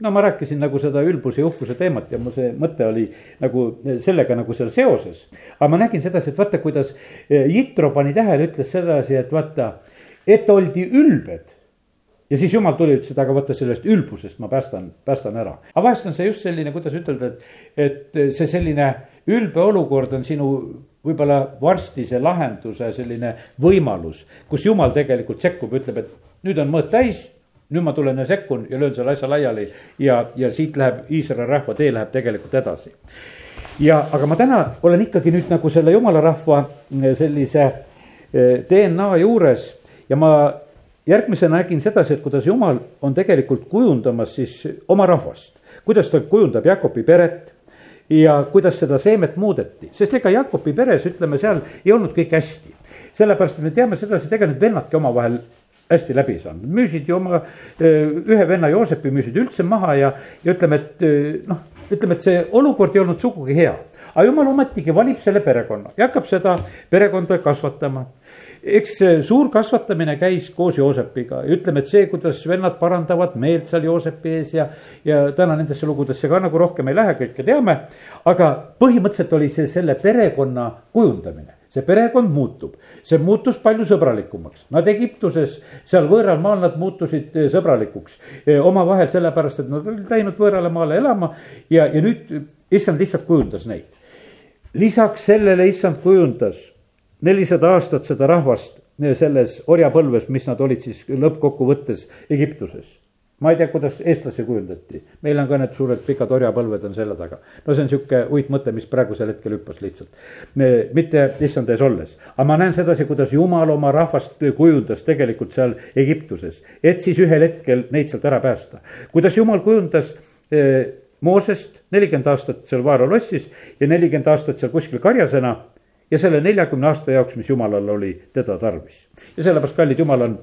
no ma rääkisin nagu seda ülbuse ja uhkuse teemat ja mu see mõte oli nagu sellega nagu seal seoses. aga ma nägin sedasi, et vaata, kuidas Jitro pani tähele, ütles sedasi, et vaata, et oldi ülbed ja siis jumal tuli, ütles, et aga vaata sellest ülbusest ma päästan, päästan ära. aga vahest on see just selline, kuidas ütelda, et, et see selline ülbe olukord on sinu võib-olla varsti see lahenduse selline võimalus, kus jumal tegelikult sekkub, ütleb, et nüüd on mõõt täis nüüd ma tulen ja sekkun ja löön selle asja laiali ja, ja siit läheb Iisraeli rahva tee läheb tegelikult edasi. ja, aga ma täna olen ikkagi nüüd nagu selle jumala rahva sellise eh, DNA juures ja ma järgmisena nägin sedasi, et kuidas jumal on tegelikult kujundamas siis oma rahvast, kuidas ta kujundab Jakobi peret ja kuidas seda seemet muudeti, sest ega Jakobi peres, ütleme seal ei olnud kõik hästi. sellepärast, et me teame sedasi, et ega need vennadki omavahel hästi läbi saanud, müüsid ju oma ühe venna Joosepi müüsid üldse maha ja, ja ütleme, et noh, ütleme, et see olukord ei olnud sugugi hea. aga jumal ometigi valib selle perekonna ja hakkab seda perekonda kasvatama eks see suur kasvatamine käis koos Joosepiga. Ütleme, et see, kuidas vennad parandavad meelt seal Joosepi ees ja, ja täna nendesse lugudesse ka nagu rohkem ei lähe, kõike teame. aga põhimõtteliselt oli see selle perekonna kujundamine. See perekond muutub, see muutus palju sõbralikumaks, nad Egiptuses, seal võõral maal nad muutusid eh, sõbralikuks. Eh, omavahel, sellepärast et nad olid läinud võõrale maale elama ja, ja nüüd issand lihtsalt kujundas neid. lisaks sellele issand kujundas nelisada aastat seda rahvast selles orjapõlves, mis nad olid siis lõppkokkuvõttes Egiptuses ma ei tea, kuidas eestlasi kujundati, meil on ka need suured pikad orjapõlved on selle taga. no see on sihuke uitmõte, mis praegusel hetkel hüppas lihtsalt, mitte issand ees olles. aga ma näen sedasi, kuidas jumal oma rahvast kujundas tegelikult seal Egiptuses, et siis ühel hetkel neid sealt ära päästa. kuidas jumal kujundas eh, Moosest nelikümmend aastat seal Vaaro lossis ja nelikümmend aastat seal kuskil karjasena ja selle neljakümne aasta jaoks, mis jumalal oli teda tarvis. ja sellepärast, kallid, jumal on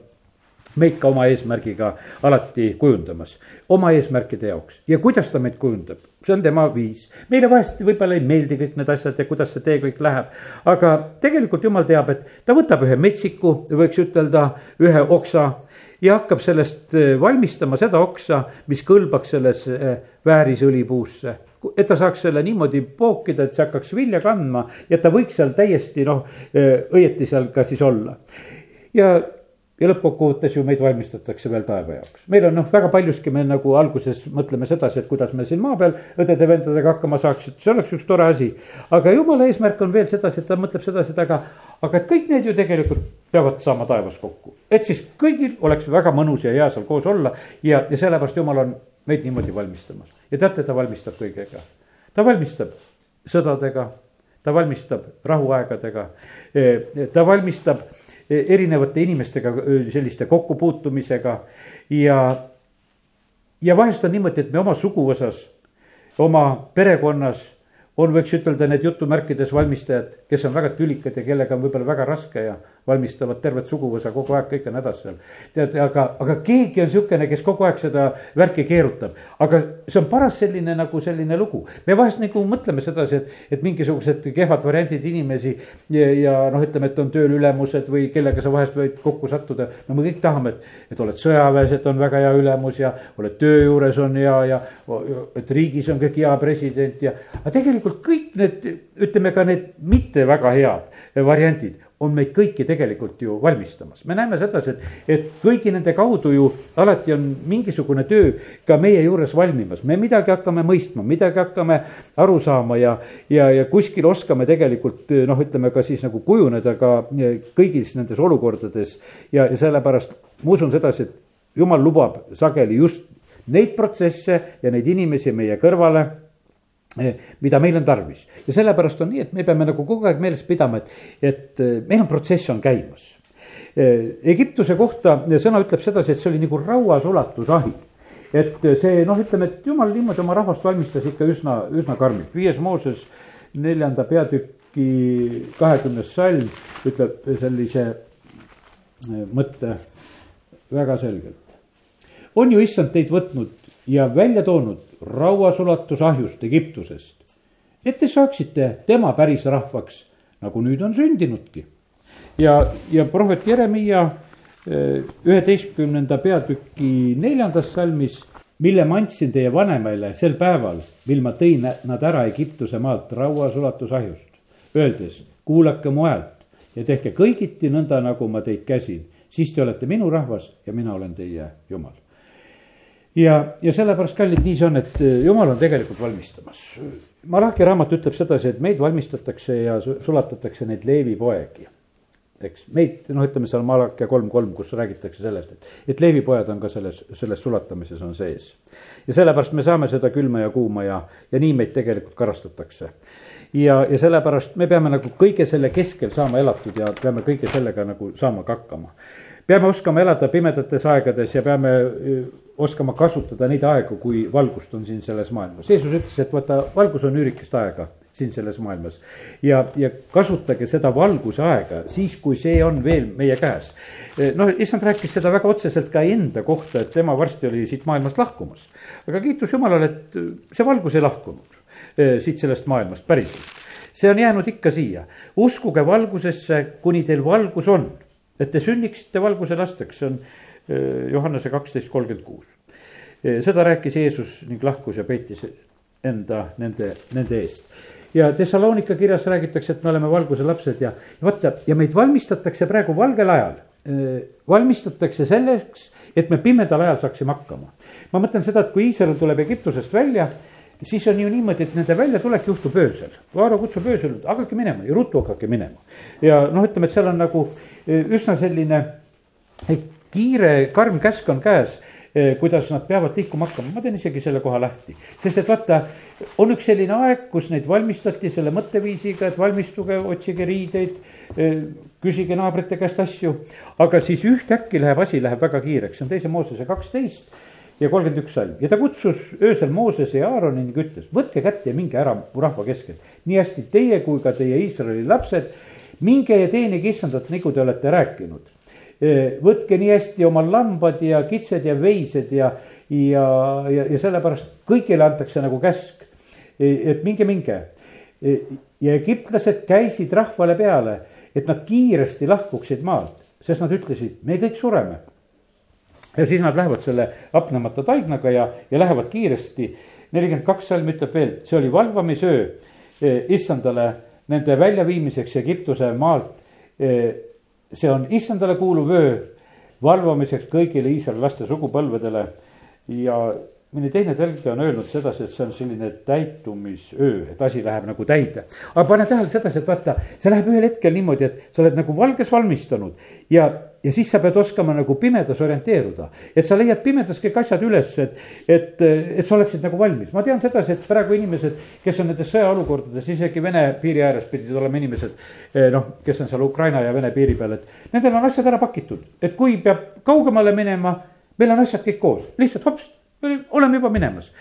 meid ka oma eesmärgiga alati kujundamas, oma eesmärkide jaoks. Ja kuidas ta meid kujundab, see on tema viis. meile vahest võib-olla ei meeldi kõik need asjad ja kuidas see tee kõik läheb, aga tegelikult jumal teab, et ta võtab ühe metsiku, võiks ütelda, ühe oksa ja hakkab sellest eh, valmistama seda oksa, mis kõlbaks sellesse eh, väärisõlipuusse et ta saaks selle niimoodi pookida, et see hakkaks vilja kandma ja ta võiks seal täiesti noh, õieti seal ka siis olla. ja, ja lõppkokkuvõttes ju meid valmistatakse veel taeva jaoks. meil on noh, väga paljuski me nagu alguses mõtleme sedasi, et kuidas me siin maa peal õdede-vendadega hakkama saaksid, see oleks üks tore asi. aga jumala eesmärk on veel sedasi, et ta mõtleb sedasi, et aga, aga et kõik need ju tegelikult peavad saama taevas kokku. et siis kõigil oleks väga mõnus ja hea seal koos olla ja, ja sellepärast jumal on meid niimoodi valmistamas. ja teate, ta valmistab kõigega. ta valmistab sõdadega, ta valmistab rahuaegadega, ta valmistab erinevate inimestega selliste kokkupuutumisega ja, ja vahest on niimoodi, et me oma suguvõsas, oma perekonnas on, võiks ütelda, need jutumärkides valmistajad, kes on väga tülikad ja kellega on võib-olla väga raske ja valmistavad tervet suguvõsa kogu aeg, kõik on hädas seal. tead, aga, aga keegi on niisugune, kes kogu aeg seda värki keerutab. aga see on paras selline nagu selline lugu. me vahest nagu mõtleme sedasi, et, et mingisugused kehvad variandid inimesi ja, ja noh, ütleme, et on tööl ülemused või kellega sa vahest võid kokku sattuda. no me kõik tahame, et, et oled sõjaväes, et on väga hea ülemus ja oled töö juures on hea ja et riigis on kõik hea president ja. aga tegelikult kõik need, ütleme ka need mitte väga head variandid on meid kõiki tegelikult ju valmistamas. me näeme sedasi, et, et kõigi nende kaudu ju alati on mingisugune töö ka meie juures valmimas. me midagi hakkame mõistma, midagi hakkame aru saama ja, ja, ja kuskil oskame tegelikult noh, ütleme ka siis nagu kujuneda ka kõigis nendes olukordades. ja, ja sellepärast ma usun sedasi, et jumal lubab sageli just neid protsesse ja neid inimesi meie kõrvale Eh, mida meil on tarvis ja sellepärast on nii, et me peame nagu kogu aeg meeles pidama, et, et eh, meil on protsess on käimas. Eh, Egiptuse kohta sõna ütleb sedasi, et see oli nagu rauasulatusahi. et see noh, ütleme, et jumal niimoodi oma rahvast valmistas ikka üsna, üsna karmilt, viies Mooses neljanda peatüki kahekümnes salm ütleb sellise mõtte väga selgelt. on ju issand teid võtnud ja välja toonud rauasulatusahjust Egiptusest, et te saaksite tema päris rahvaks, nagu nüüd on sündinudki. ja, ja prohvet Jeremiah eh, üheteistkümnenda peatüki neljandas salmis, mille ma andsin teie vanemale sel päeval, mil ma tõin nad ära Egiptuse maalt rauasulatusahjust, öeldes, kuulake mu häält ja tehke kõigiti nõnda, nagu ma teid käsin, siis te olete minu rahvas ja mina olen teie jumal ja, ja sellepärast, kallid, nii see on, et äh, jumal on tegelikult valmistamas. Malachi raamat ütleb sedasi, et meid valmistatakse ja sulatatakse neid leevipoegi. eks meid, noh, ütleme seal Malachi kolm kolm, kus räägitakse sellest, et, et leevipojad on ka selles, selles sulatamises on sees. ja sellepärast me saame seda külma ja kuuma ja, ja nii meid tegelikult karastatakse ja, ja sellepärast me peame nagu kõige selle keskel saama elatud ja peame kõige sellega nagu saama ka hakkama. peame oskama elada pimedates aegades ja peame oskama kasutada neid aegu, kui valgust on siin selles maailmas. Jeesus ütles, et vaata, valgus on üürikest aega siin selles maailmas. ja, ja kasutage seda valguse aega siis, kui see on veel meie käes. noh, issand rääkis seda väga otseselt ka enda kohta, et tema varsti oli siit maailmast lahkumas. aga kiitus Jumalale, et see valgus ei lahkunud eh, siit sellest maailmast päriselt. see on jäänud ikka siia. uskuge valgusesse, kuni teil valgus on, et te sünniksite valguse lasteks, see on Johannese kaksteist kolmkümmend kuus. Seda rääkis Jeesus ning lahkus ja peitis enda nende, nende eest. ja Thessalonika kirjas räägitakse, et me oleme valguse lapsed ja, ja vaata ja meid valmistatakse praegu valgel ajal. Valmistatakse selleks, et me pimedal ajal saaksime hakkama. ma mõtlen seda, et kui Iisrael tuleb Egiptusest välja siis on ju niimoodi, et nende väljatulek juhtub öösel. Vaaro kutsub öösel, hakake minema ja ruttu hakake minema. ja noh, ütleme, et seal on nagu üsna selline kiire karm käsk on käes eh, kuidas nad peavad liikuma hakkama, ma teen isegi selle koha lahti. sest et vaata, on üks selline aeg, kus neid valmistati selle mõtteviisiga, et valmistuge, otsige riideid, eh, küsige naabrite käest asju. aga siis ühtäkki läheb asi, läheb väga kiireks, see on teise Moosese kaksteist ja kolmkümmend üks salm ja ta kutsus öösel Moosese ja Aaroni ning ütles, võtke kätte ja minge ära rahva keskelt. nii hästi teie kui ka teie Iisraeli lapsed, minge ja teenige issandat, nagu te olete rääkinud võtke nii hästi oma lambad ja kitsed ja veised ja, ja, ja, ja sellepärast kõigile antakse nagu käsk, et minge, minge. ja egiptlased käisid rahvale peale, et nad kiiresti lahkuksid maalt, sest nad ütlesid, me kõik sureme. ja siis nad lähevad selle hapnemata taignaga ja, ja lähevad kiiresti. nelikümmend kaks salm ütleb veel, see oli valvamisöö issandale nende väljaviimiseks Egiptuse maalt see on issandale kuuluv öö valvamiseks kõigile Iisraeli laste sugupõlvedele ja mõni teine tõlge on öelnud sedasi, et see on selline täitumisöö, et asi läheb nagu täide. aga pane tähele sedasi, et vaata, see läheb ühel hetkel niimoodi, et sa oled nagu valges valmistunud ja, ja siis sa pead oskama nagu pimedas orienteeruda. et sa leiad pimedas kõik asjad üles, et, et, et sa oleksid nagu valmis. ma tean sedasi, et praegu inimesed, kes on nendes sõjaolukordades, isegi Vene piiri ääres pidid olema inimesed. Eh, noh, kes on seal Ukraina ja Vene piiri peal, et nendel on asjad ära pakitud, et kui peab kaugemale minema, meil on asjad kõik koos, lihtsalt hops oleme juba minemas.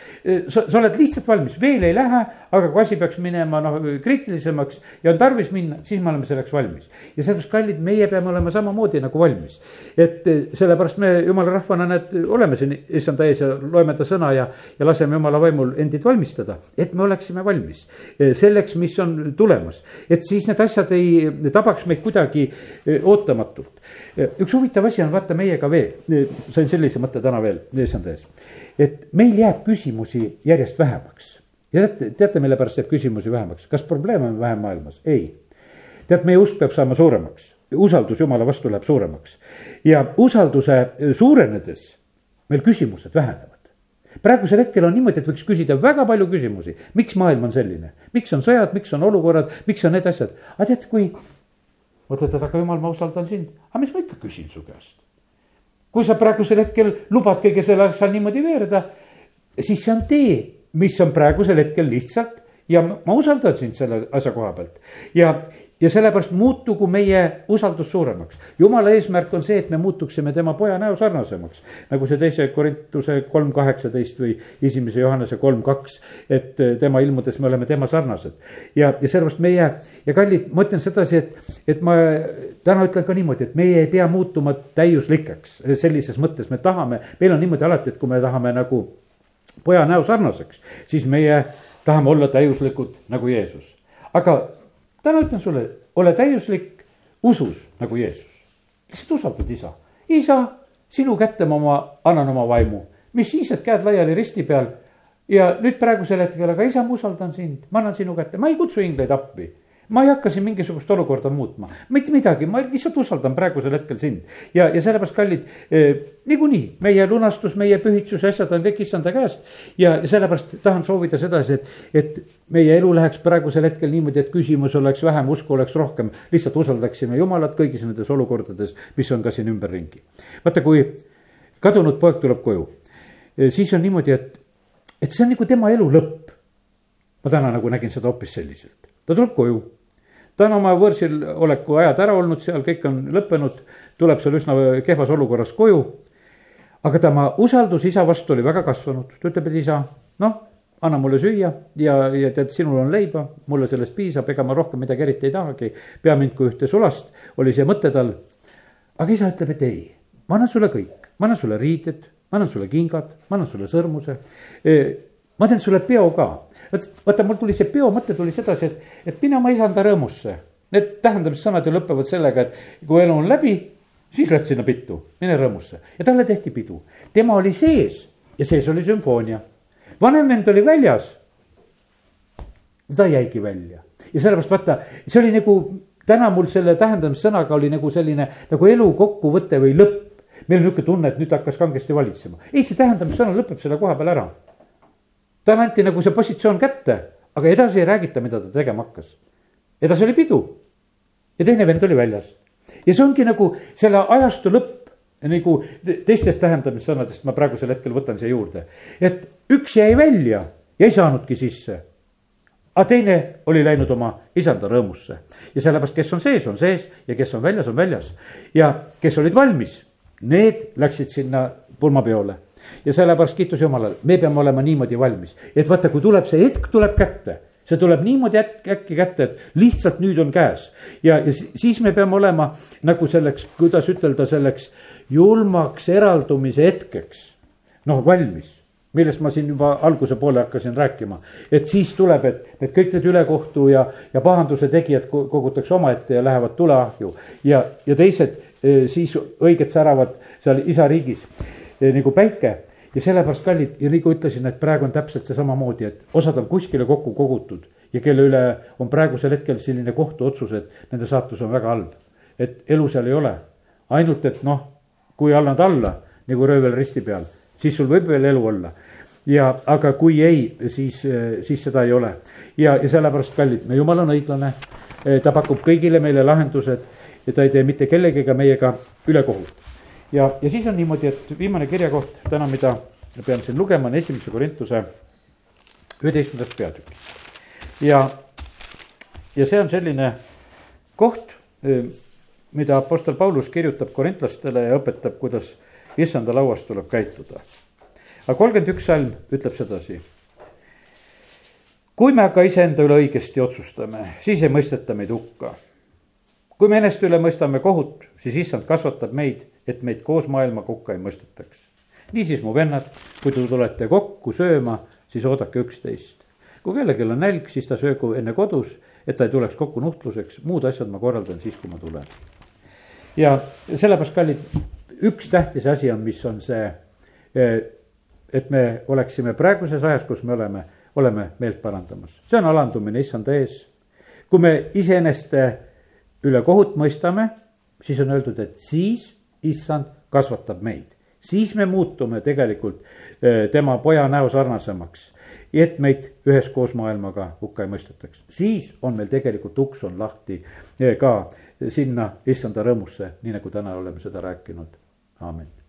sa, sa oled lihtsalt valmis, veel ei lähe, aga kui asi peaks minema noh, kriitilisemaks ja on tarvis minna, siis me oleme selleks valmis. ja sellepärast, kallid, meie peame olema samamoodi nagu valmis. et eh, sellepärast me jumala rahvana, näed, oleme siin issanda ees ja loeme ta sõna ja, ja laseme jumala vaimul endid valmistada, et me oleksime valmis selleks, mis on tulemas. et siis need asjad ei tabaks meid kuidagi eh, ootamatult. üks huvitav asi on vaata meiega veel, sain sellise mõtte täna veel issanda ees et meil jääb küsimusi järjest vähemaks. ja teate, teate, mille pärast jääb küsimusi vähemaks, kas probleeme on vähem maailmas? ei. tead, meie usk peab saama suuremaks, usaldus jumala vastu läheb suuremaks. Ja usalduse suurenedes meil küsimused vähenevad. Praegusel hetkel on niimoodi, et võiks küsida väga palju küsimusi, miks maailm on selline, miks on sõjad, miks on olukorrad, miks on need asjad, aga tead, kui mõtled, et aga jumal, ma usaldan sind, aga mis ma ikka küsin su käest kui sa praegusel hetkel lubad kõige selle asja niimoodi veereda, siis see on tee, mis on praegusel hetkel lihtsalt ja ma usaldan sind selle asja koha pealt. ja, ja sellepärast muutugu meie usaldus suuremaks. jumala eesmärk on see, et me muutuksime tema poja näo sarnasemaks. nagu see teise Korintuse kolm kaheksateist või esimese Johannese kolm kaks, et eh, tema ilmudes me oleme tema sarnased. ja, ja sellepärast meie ja kallid, ma ütlen sedasi, et, et ma täna ütlen ka niimoodi, et meie ei pea muutuma täiuslikeks sellises mõttes, me tahame, meil on niimoodi alati, et kui me tahame nagu poja näo sarnaseks, siis meie tahame olla täiuslikud nagu Jeesus. aga täna ütlen sulle, ole täiuslik usus nagu Jeesus. lihtsalt usaldad isa, isa, sinu kätte ma oma, annan oma vaimu, mis siis, et käed laiali risti peal. ja nüüd praegusel hetkel, aga isa, ma usaldan sind, ma annan sinu kätte, ma ei kutsu ingleid appi ma ei hakka siin mingisugust olukorda muutma, mitte midagi, ma lihtsalt usaldan praegusel hetkel sind. ja, ja sellepärast, kallid eh,, niikuinii meie lunastus, meie pühitsuse asjad on kõik issanda käest. ja sellepärast tahan soovida sedasi, et, et meie elu läheks praegusel hetkel niimoodi, et küsimus oleks vähem, usku oleks rohkem. lihtsalt usaldaksime Jumalat kõigis nendes olukordades, mis on ka siin ümberringi. vaata, kui kadunud poeg tuleb koju, eh, siis on niimoodi, et, et see on nagu tema elu lõpp. ma täna nagu nägin seda hoopis selliselt, ta tuleb koju ta on oma võõrsil oleku ajad ära olnud, seal kõik on lõppenud, tuleb seal üsna kehvas olukorras koju. aga tema usaldus isa vastu oli väga kasvanud, ta ütleb, et isa, noh, anna mulle süüa ja, ja tead, sinul on leiba, mulle sellest piisab, ega ma rohkem midagi eriti ei tahagi. pea mind kui ühte sulast, oli see mõte tal. aga isa ütleb, et ei, ma annan sulle kõik, ma annan sulle riided, ma annan sulle kingad, ma annan sulle sõrmuse. Ma teen sulle peo ka vaata, mul tuli see peo mõte tuli sedasi, et, et mine oma isanda rõõmusse. Need tähendamissõnad ju lõpevad sellega, et kui elu on läbi, siis lähed sinna pittu, mine rõõmusse ja talle tehti pidu. tema oli sees ja sees oli sümfoonia. vanem vend oli väljas. ta jäigi välja ja sellepärast vaata, see oli nagu täna mul selle tähendamissõnaga oli nagu selline nagu elu kokkuvõte või lõpp. meil on niisugune tunne, et nüüd hakkas kangesti valitsema. ei, see tähendamissõna lõpeb selle koha peal ära talle anti nagu see positsioon kätte, aga edasi ei räägita, mida ta tegema hakkas. edasi oli pidu ja teine vend oli väljas. ja see ongi nagu selle ajastu lõpp, nagu teistest tähendamissõnadest ma praegusel hetkel võtan siia juurde. et üks jäi välja ja ei saanudki sisse. aga teine oli läinud oma isanda rõõmusse ja sellepärast, kes on sees, on sees ja kes on väljas, on väljas. ja kes olid valmis, need läksid sinna pulmapeole ja sellepärast kiitus Jumalale, me peame olema niimoodi valmis, et vaata, kui tuleb see hetk tuleb kätte see tuleb niimoodi äkki, äkki kätte, et lihtsalt nüüd on käes. ja, ja siis me peame olema nagu selleks, kuidas ütelda, selleks julmaks eraldumise hetkeks. noh, valmis, millest ma siin juba alguse poole hakkasin rääkima. et siis tuleb, et need kõik need ülekohtu ja, ja pahanduse tegijad kogutakse omaette ja lähevad tuleahju. ja, ja teised eh, siis õiged säravad seal isa riigis nagu päike. Ja sellepärast kallid ja nagu ütlesin, et praegu on täpselt see samamoodi, et osad on kuskile kokku kogutud ja kelle üle on praegusel hetkel selline kohtuotsus, et nende saatus on väga halb. et elu seal ei ole, ainult et noh, kui annad alla nagu röövel risti peal, siis sul võib veel elu olla. Ja, aga kui ei, siis, siis seda ei ole. ja, ja sellepärast, kallid, me jumal on õiglane, ta pakub kõigile meile lahendused ja ta ei tee mitte kellegagi meiega ülekohut ja, ja siis on niimoodi, et viimane kirjakoht täna, mida pean siin lugema, on esimese Korintuse üheteistkümnendast peatükist. ja, ja see on selline koht, mida Apostel Paulus kirjutab korintlastele ja õpetab, kuidas issanda lauas tuleb käituda. aga kolmkümmend üks salm ütleb sedasi. kui me aga iseenda üle õigesti otsustame, siis ei mõisteta meid hukka. Kui me eneste üle mõistame kohut, siis issand kasvatab meid, et meid koos maailmaga hukka ei mõistetaks. niisiis, mu vennad, kui te tulete kokku sööma, siis oodake üksteist. kui kellelgi on nälg, siis ta söögu enne kodus, et ta ei tuleks kokku nuhtluseks, muud asjad ma korraldan siis, kui ma tulen. ja sellepärast, kallid, üks tähtis asi on, mis on see et me oleksime praeguses ajas, kus me oleme, oleme meelt parandamas. see on alandumine issanda ees. kui me iseeneste üle kohut mõistame, siis on öeldud, et siis issand kasvatab meid. siis me muutume tegelikult eh, tema poja näo sarnasemaks. et meid üheskoos maailmaga hukka ei mõistetaks. siis on meil tegelikult uks on lahti eh, ka sinna issanda rõõmusse, nii nagu täna oleme seda rääkinud. aamen